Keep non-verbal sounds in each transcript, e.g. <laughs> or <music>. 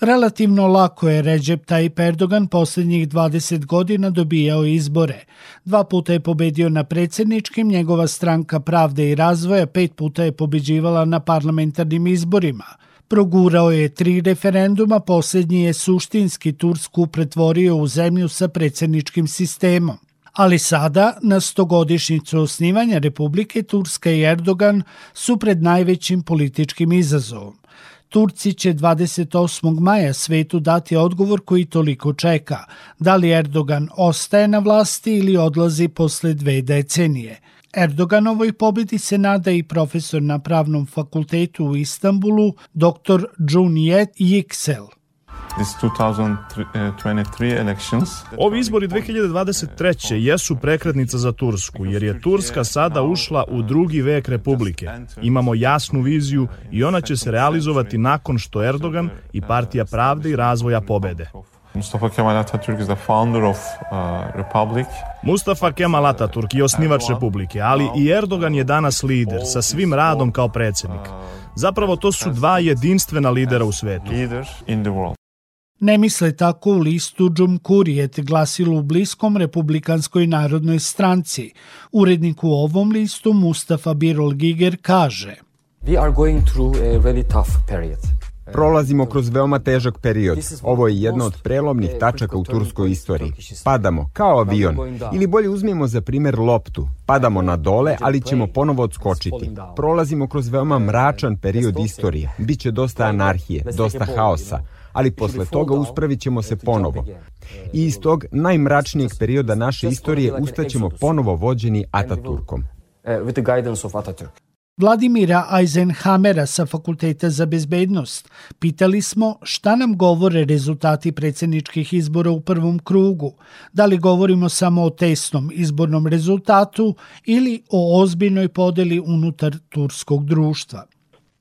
Relativno lako je Recep Tayyip Erdogan posljednjih 20 godina dobijao izbore. Dva puta je pobedio na predsjedničkim, njegova stranka Pravde i razvoja pet puta je pobeđivala na parlamentarnim izborima. Progurao je tri referenduma, posljednji je suštinski Tursku pretvorio u zemlju sa predsjedničkim sistemom. Ali sada, na stogodišnjicu osnivanja Republike Turska i Erdogan su pred najvećim političkim izazovom. Turci će 28. maja svetu dati odgovor koji toliko čeka. Da li Erdogan ostaje na vlasti ili odlazi posle dve decenije. Erdoganovoj pobedi se nada i profesor na pravnom fakultetu u Istanbulu, dr. Džunijet Yiksel. Ovi izbori 2023. jesu prekretnica za Tursku, jer je Turska sada ušla u drugi vek Republike. Imamo jasnu viziju i ona će se realizovati nakon što Erdogan i Partija pravde i razvoja pobede. Mustafa Kemal Atatürk is the founder of uh, republic. Mustafa Kemal Atatürk je osnivač republike, ali i Erdogan je danas lider sa svim radom kao predsjednik. Zapravo to su dva jedinstvena lidera u svetu. Ne misle tako u listu Džumkurijet glasilu u bliskom republikanskoj narodnoj stranci. Urednik u ovom listu Mustafa Birol Giger kaže We are going through a very tough period. Prolazimo kroz veoma težak period. Ovo je jedna od prelomnih tačaka u turskoj istoriji. Padamo kao avion. Ili bolje uzmimo za primer loptu. Padamo na dole, ali ćemo ponovo odskočiti. Prolazimo kroz veoma mračan period istorije. Biće dosta anarhije, dosta haosa ali posle toga uspravit ćemo se ponovo. I iz tog najmračnijeg perioda naše istorije ustaćemo ponovo vođeni Ataturkom. Vladimira Eisenhamera sa Fakulteta za bezbednost. Pitali smo šta nam govore rezultati predsjedničkih izbora u prvom krugu. Da li govorimo samo o tesnom izbornom rezultatu ili o ozbiljnoj podeli unutar turskog društva.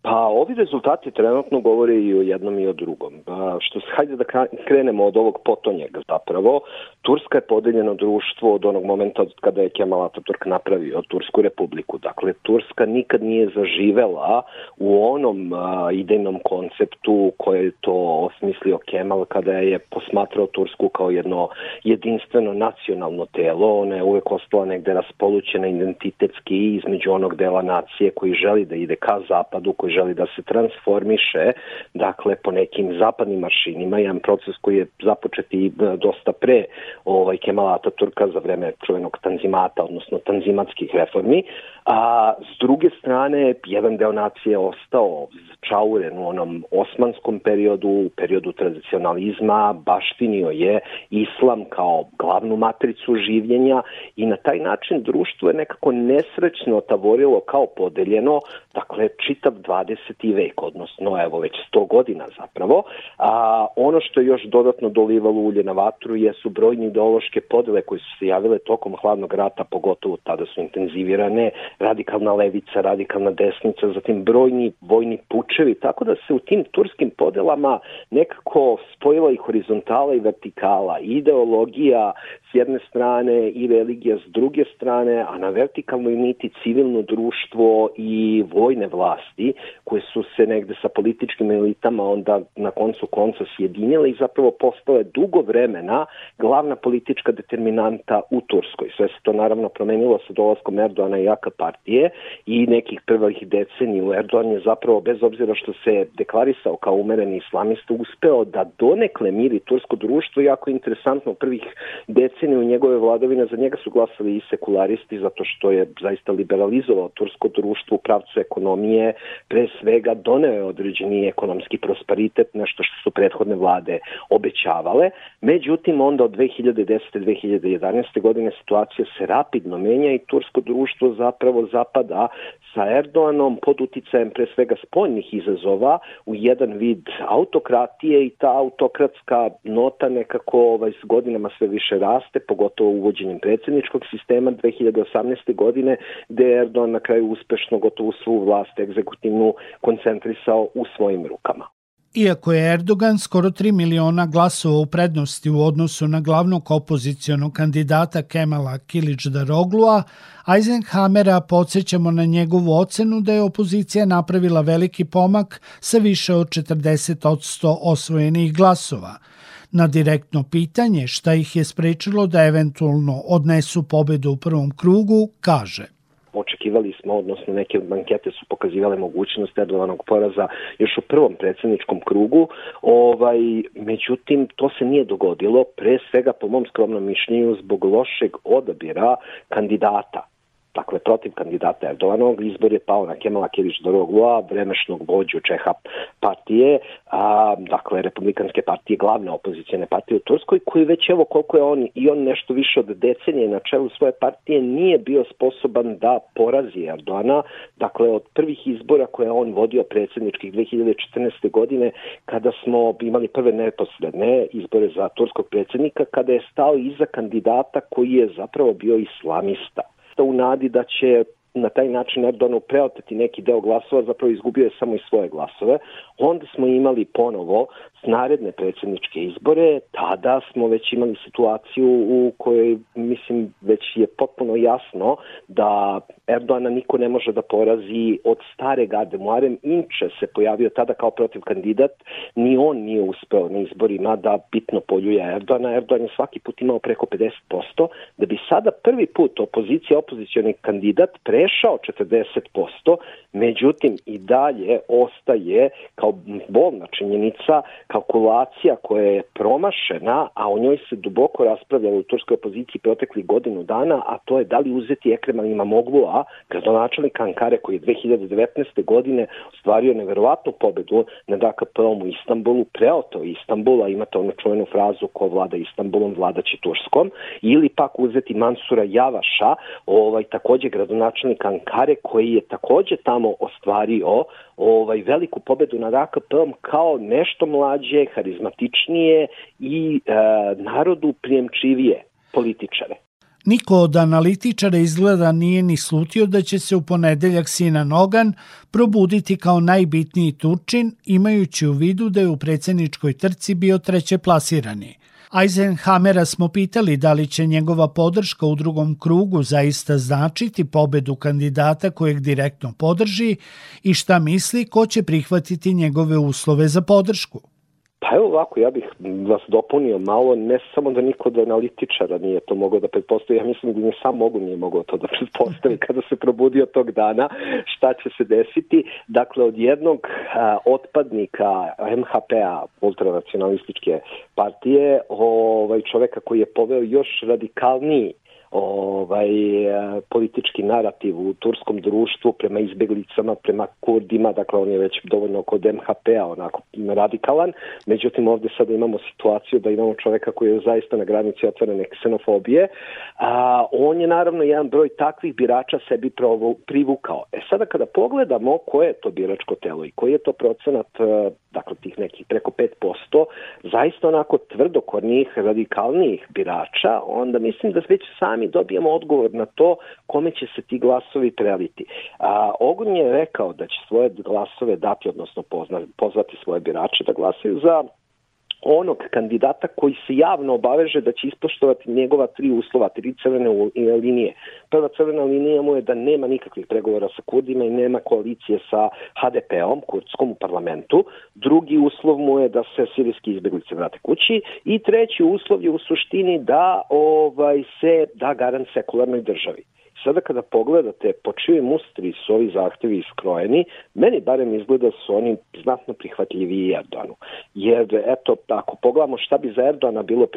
Pa ovi rezultati trenutno govore i o jednom i o drugom. Pa, što se, hajde da krenemo od ovog potonjega zapravo. Turska je podeljeno društvo od onog momenta od kada je Kemal Ataturk napravio Tursku republiku. Dakle, Turska nikad nije zaživela u onom a, idejnom konceptu koje je to osmislio Kemal kada je posmatrao Tursku kao jedno jedinstveno nacionalno telo. Ona je uvek ostala negde raspolućena identitetski između onog dela nacije koji želi da ide ka zapadu, koji želi da se transformiše, dakle, po nekim zapadnim maršinima, jedan proces koji je započet i dosta pre ovaj, Kemala Ataturka za vreme čuvenog tanzimata, odnosno tanzimatskih reformi, a s druge strane, jedan deo nacije je ostao čauren u onom osmanskom periodu, u periodu tradicionalizma, baštinio je islam kao glavnu matricu življenja i na taj način društvo je nekako nesrećno tavorilo kao podeljeno, dakle, čitav 20. vek, odnosno evo već 100 godina zapravo. A, ono što je još dodatno dolivalo ulje na vatru jesu brojni ideološke podele koje su se javile tokom hladnog rata, pogotovo tada su intenzivirane, radikalna levica, radikalna desnica, zatim brojni vojni pučevi, tako da se u tim turskim podelama nekako spojila i horizontala i vertikala, ideologija s jedne strane i religija s druge strane, a na vertikalnoj niti civilno društvo i vojne vlasti koje su se negde sa političkim elitama onda na koncu konca sjedinile i zapravo postale dugo vremena glavna politička determinanta u Turskoj. Sve se to naravno promenilo sa dolaskom Erdoana i jaka partije i nekih prvih deceniju. Erdoan je zapravo, bez obzira što se deklarisao kao umereni islamista, uspeo da donekle miri tursko društvo, jako interesantno prvih deceniju njegove vladavine, za njega su glasali i sekularisti zato što je zaista liberalizovao tursko društvo u pravcu ekonomije, pre svega doneo je određeni ekonomski prosperitet, nešto što su prethodne vlade obećavale. Međutim, onda od 2010. 2011. godine situacija se rapidno menja i tursko društvo zapravo zapada sa Erdoanom pod uticajem pre svega spoljnih izazova u jedan vid autokratije i ta autokratska nota nekako ovaj, s godinama sve više raste, pogotovo uvođenjem predsjedničkog sistema 2018. godine, gde je Erdogan na kraju uspešno gotovo svu vlast egzekutivnu koncentrisao u svojim rukama. Iako je Erdogan skoro 3 miliona glasova u prednosti u odnosu na glavnog opozicijonog kandidata Kemala Kilić Daroglua, Eisenhamera podsjećamo na njegovu ocenu da je opozicija napravila veliki pomak sa više od 40 osvojenih glasova. Na direktno pitanje šta ih je sprečilo da eventualno odnesu pobedu u prvom krugu, kaže – očekivali smo, odnosno neke bankete su pokazivale mogućnost Erdovanog poraza još u prvom predsedničkom krugu, ovaj, međutim to se nije dogodilo, pre svega po mom skromnom mišljenju zbog lošeg odabira kandidata dakle protiv kandidata Erdovanog, izbor je pao na Kemala Kirić Doroglua, vremešnog vođu Čeha partije, a, dakle republikanske partije, glavne opozicijne partije u Turskoj, koji već evo koliko je on i on nešto više od decenije na čelu svoje partije nije bio sposoban da porazi Erdogana, dakle od prvih izbora koje on vodio predsedničkih 2014. godine, kada smo imali prve neposredne izbore za turskog predsednika, kada je stao iza kandidata koji je zapravo bio islamista u nadi da će na taj način Erdoganu preoteti neki deo glasova, zapravo izgubio je samo i svoje glasove. Onda smo imali ponovo naredne predsjedničke izbore, tada smo već imali situaciju u kojoj, mislim, već je potpuno jasno da Erdogana niko ne može da porazi od stare garde. Muarem Inče se pojavio tada kao protiv kandidat, ni on nije uspeo na izborima da bitno poljuje Erdogana. Erdogan je svaki put imao preko 50%, da bi sada prvi put opozicija, opozicioni kandidat prešao 40%, međutim i dalje ostaje kao bolna činjenica kalkulacija koja je promašena, a o njoj se duboko raspravljalo u turskoj opoziciji proteklih godinu dana, a to je da li uzeti Ekreman Imamoglu'a, gradonačelnika Ankare koji je 2019. godine ostvario neverovatnu pobedu na DKP-om u Istanbulu, preoto Istanbula, imate onu čuvenu frazu ko vlada Istanbulom, vladaće Turskom, ili pak uzeti Mansura Javaša, ovaj, takođe gradonačelnika Ankare, koji je takođe tamo ostvario ovaj veliku pobedu nad AKP-om kao nešto mlađe, harizmatičnije i e, narodu prijemčivije političare. Niko od analitičara izgleda nije ni slutio da će se u ponedeljak Sina Nogan probuditi kao najbitniji Turčin, imajući u vidu da je u predsjedničkoj trci bio treće plasirani. Eisenhamera smo pitali da li će njegova podrška u drugom krugu zaista značiti pobedu kandidata kojeg direktno podrži i šta misli ko će prihvatiti njegove uslove za podršku. Pa evo ovako, ja bih vas dopunio malo, ne samo da niko od analitičara nije to mogao da pretpostavi, ja mislim da ni sam mogu nije mogao to da pretpostavi <laughs> kada se probudio tog dana, šta će se desiti. Dakle, od jednog a, otpadnika MHP-a, ultranacionalističke partije, ovaj čoveka koji je poveo još radikalniji ovaj politički narativ u turskom društvu prema izbeglicama, prema Kurdima, dakle on je već dovoljno kod MHP-a onako radikalan, međutim ovde sada imamo situaciju da imamo čoveka koji je zaista na granici otvorene ksenofobije, a on je naravno jedan broj takvih birača sebi privukao. E sada kada pogledamo koje je to biračko telo i koji je to procenat dakle tih nekih preko 5%, zaista onako tvrdokornih, radikalnijih birača, onda mislim da već sami dobijemo odgovor na to kome će se ti glasovi preliti. A, Ogun je rekao da će svoje glasove dati, odnosno pozna, pozvati svoje birače da glasaju za onog kandidata koji se javno obaveže da će ispoštovati njegova tri uslova, tri crvene linije. Prva crvena linija mu je da nema nikakvih pregovora sa Kurdima i nema koalicije sa HDP-om, kurdskom u parlamentu. Drugi uslov mu je da se sirijski izbjeglice vrate kući i treći uslov je u suštini da ovaj se da garant sekularnoj državi. Sada kada pogledate po čijoj mustri su ovi zahtevi iskrojeni, meni barem izgleda su oni znatno prihvatljiviji Erdoganu. Jer, eto, ako pogledamo šta bi za Erdogana bilo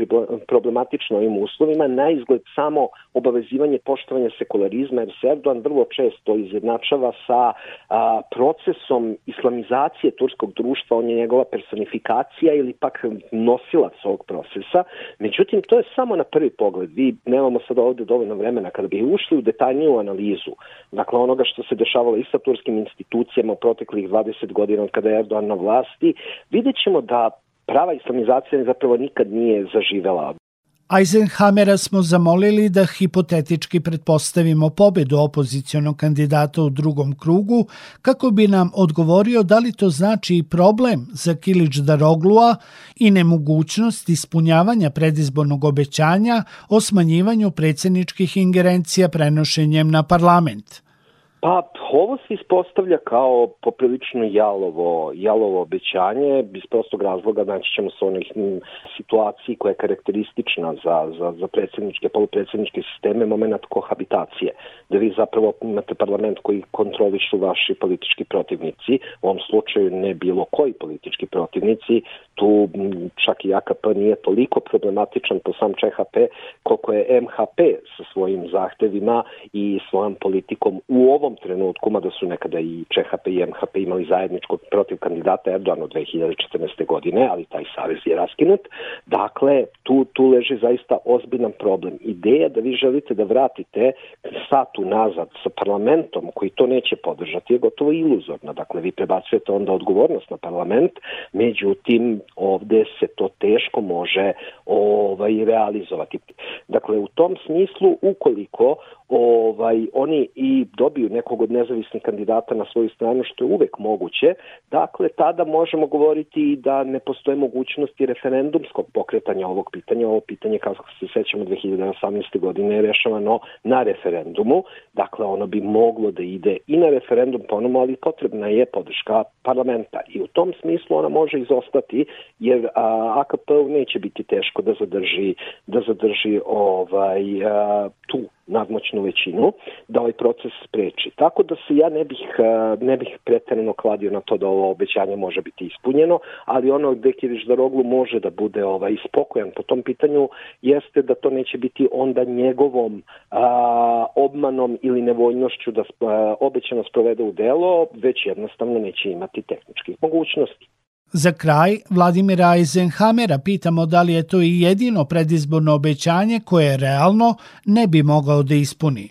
problematično ovim uslovima, na izgled samo obavezivanje poštovanja sekularizma, jer se Erdogan vrlo često izjednačava sa a, procesom islamizacije turskog društva, on je njegova personifikacija ili pak nosilac ovog procesa. Međutim, to je samo na prvi pogled. Vi nemamo sada ovde dovoljno vremena kada bi ušli u detaljniju analizu, dakle onoga što se dešavalo i sa turskim institucijama u proteklih 20 godina od kada je Erdogan na vlasti, vidjet ćemo da prava islamizacija zapravo nikad nije zaživela. Eisenhamera smo zamolili da hipotetički pretpostavimo pobedu opozicionog kandidata u drugom krugu kako bi nam odgovorio da li to znači i problem za Kilić Daroglua i nemogućnost ispunjavanja predizbornog obećanja o smanjivanju predsjedničkih ingerencija prenošenjem na parlament. Pa, ovo se ispostavlja kao poprilično jalovo, jalovo obećanje, iz prostog razloga naći ćemo se onih situaciji koja je karakteristična za, za, za predsjedničke, polupredsjedničke sisteme, moment kohabitacije, da vi zapravo imate parlament koji kontrolišu vaši politički protivnici, u ovom slučaju ne bilo koji politički protivnici, tu čak i AKP nije toliko problematičan po sam ČHP koliko je MHP sa svojim zahtevima i svojom politikom u ovom trenutku, mada su nekada i ČHP i MHP imali zajedničko protiv kandidata Erdogana 2014. godine, ali taj savez je raskinut. Dakle, tu, tu leži zaista ozbiljan problem. Ideja da vi želite da vratite satu nazad sa parlamentom koji to neće podržati je gotovo iluzorna. Dakle, vi prebacujete onda odgovornost na parlament, međutim, ovde se to teško može ovaj, realizovati. Dakle, u tom smislu, ukoliko ovaj, oni i dobiju nekog od nezavisnih kandidata na svoju stranu, što je uvek moguće, dakle, tada možemo govoriti da ne postoje mogućnosti referendumskog pokretanja ovog pitanja. Ovo pitanje, kao se sećamo, 2018. godine je rešavano na referendumu, dakle, ono bi moglo da ide i na referendum ponovno, ali potrebna je podrška parlamenta. I u tom smislu ona može izostati, jer AKP neće biti teško da zadrži, da zadrži ovaj, a, tu nadmoćnu većinu da ovaj proces spreči. Tako da se ja ne bih, ne bih preterano kladio na to da ovo obećanje može biti ispunjeno, ali ono gde Kiriš Daroglu može da bude ovaj, spokojan po tom pitanju jeste da to neće biti onda njegovom a, obmanom ili nevoljnošću da a, obećano sprovede u delo, već jednostavno neće imati tehničkih mogućnosti. Za kraj, Vladimira Eisenhamera pitamo da li je to i jedino predizborno obećanje koje realno ne bi mogao da ispuni.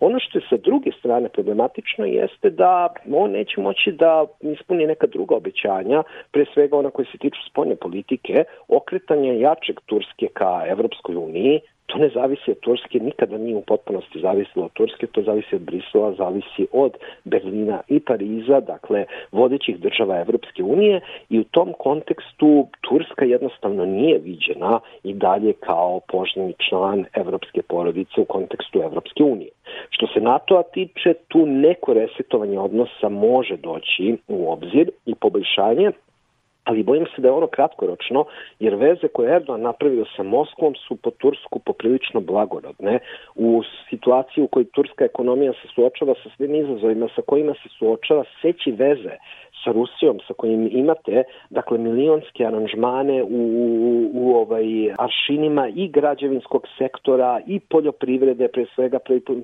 Ono što je sa druge strane problematično jeste da on neće moći da ispuni neka druga obećanja, pre svega ona koje se tiču spoljne politike, okretanje jačeg Turske ka Evropskoj uniji, To ne zavisi od Turske, nikada nije u potpunosti zavisilo od Turske, to zavisi od Brisela, zavisi od Berlina i Pariza, dakle vodećih država Evropske unije i u tom kontekstu Turska jednostavno nije viđena i dalje kao poželjni član evropske porodice u kontekstu Evropske unije. Što se NATO-a tiče, tu neko resetovanje odnosa može doći u obzir i poboljšanje ali bojim se da je ono kratkoročno, jer veze koje Erdogan napravio sa Moskvom su po Tursku poprilično blagorodne. U situaciji u kojoj turska ekonomija se suočava sa svim izazovima sa kojima se suočava, seći veze sa Rusijom sa kojim imate dakle milionske aranžmane u, u, u ovaj aršinima i građevinskog sektora i poljoprivrede pre svega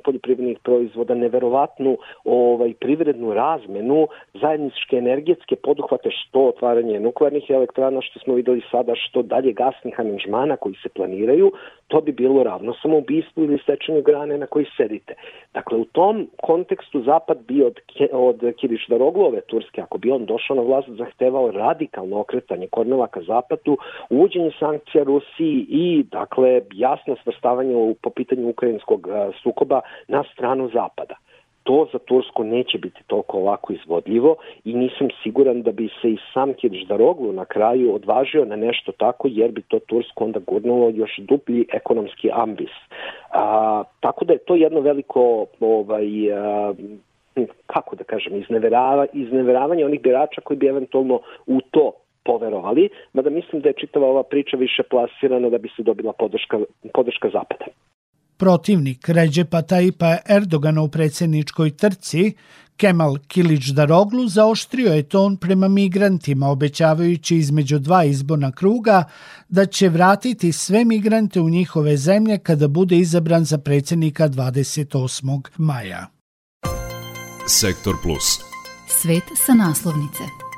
poljoprivrednih proizvoda neverovatnu ovaj privrednu razmenu zajedničke energetske poduhvate što otvaranje nuklearnih elektrana što smo videli sada što dalje gasnih aranžmana koji se planiraju to bi bilo ravno samoubistvu ili sečenju grane na koji sedite. Dakle, u tom kontekstu Zapad bi od, od Kiriš Daroglove Turske, ako bi on došao na vlast, zahtevao radikalno okretanje kornela ka Zapadu, uvođenje sankcija Rusiji i, dakle, jasno svrstavanje po pitanju ukrajinskog sukoba na stranu Zapada to za Tursku neće biti toliko ovako izvodljivo i nisam siguran da bi se i sam Kiriš Daroglu na kraju odvažio na nešto tako jer bi to Tursku onda gurnulo još dublji ekonomski ambis. A, tako da je to jedno veliko ovaj, a, kako da kažem, izneverava, izneveravanje onih birača koji bi eventualno u to poverovali, mada mislim da je čitava ova priča više plasirana da bi se dobila podrška, podrška Zapada. Protivnik Ređepa Tajipa Erdogana u predsjedničkoj trci, Kemal Kilić Daroglu zaoštrio je ton prema migrantima, obećavajući između dva izborna kruga da će vratiti sve migrante u njihove zemlje kada bude izabran za predsjednika 28. maja. Sektor Plus. Svet sa naslovnice.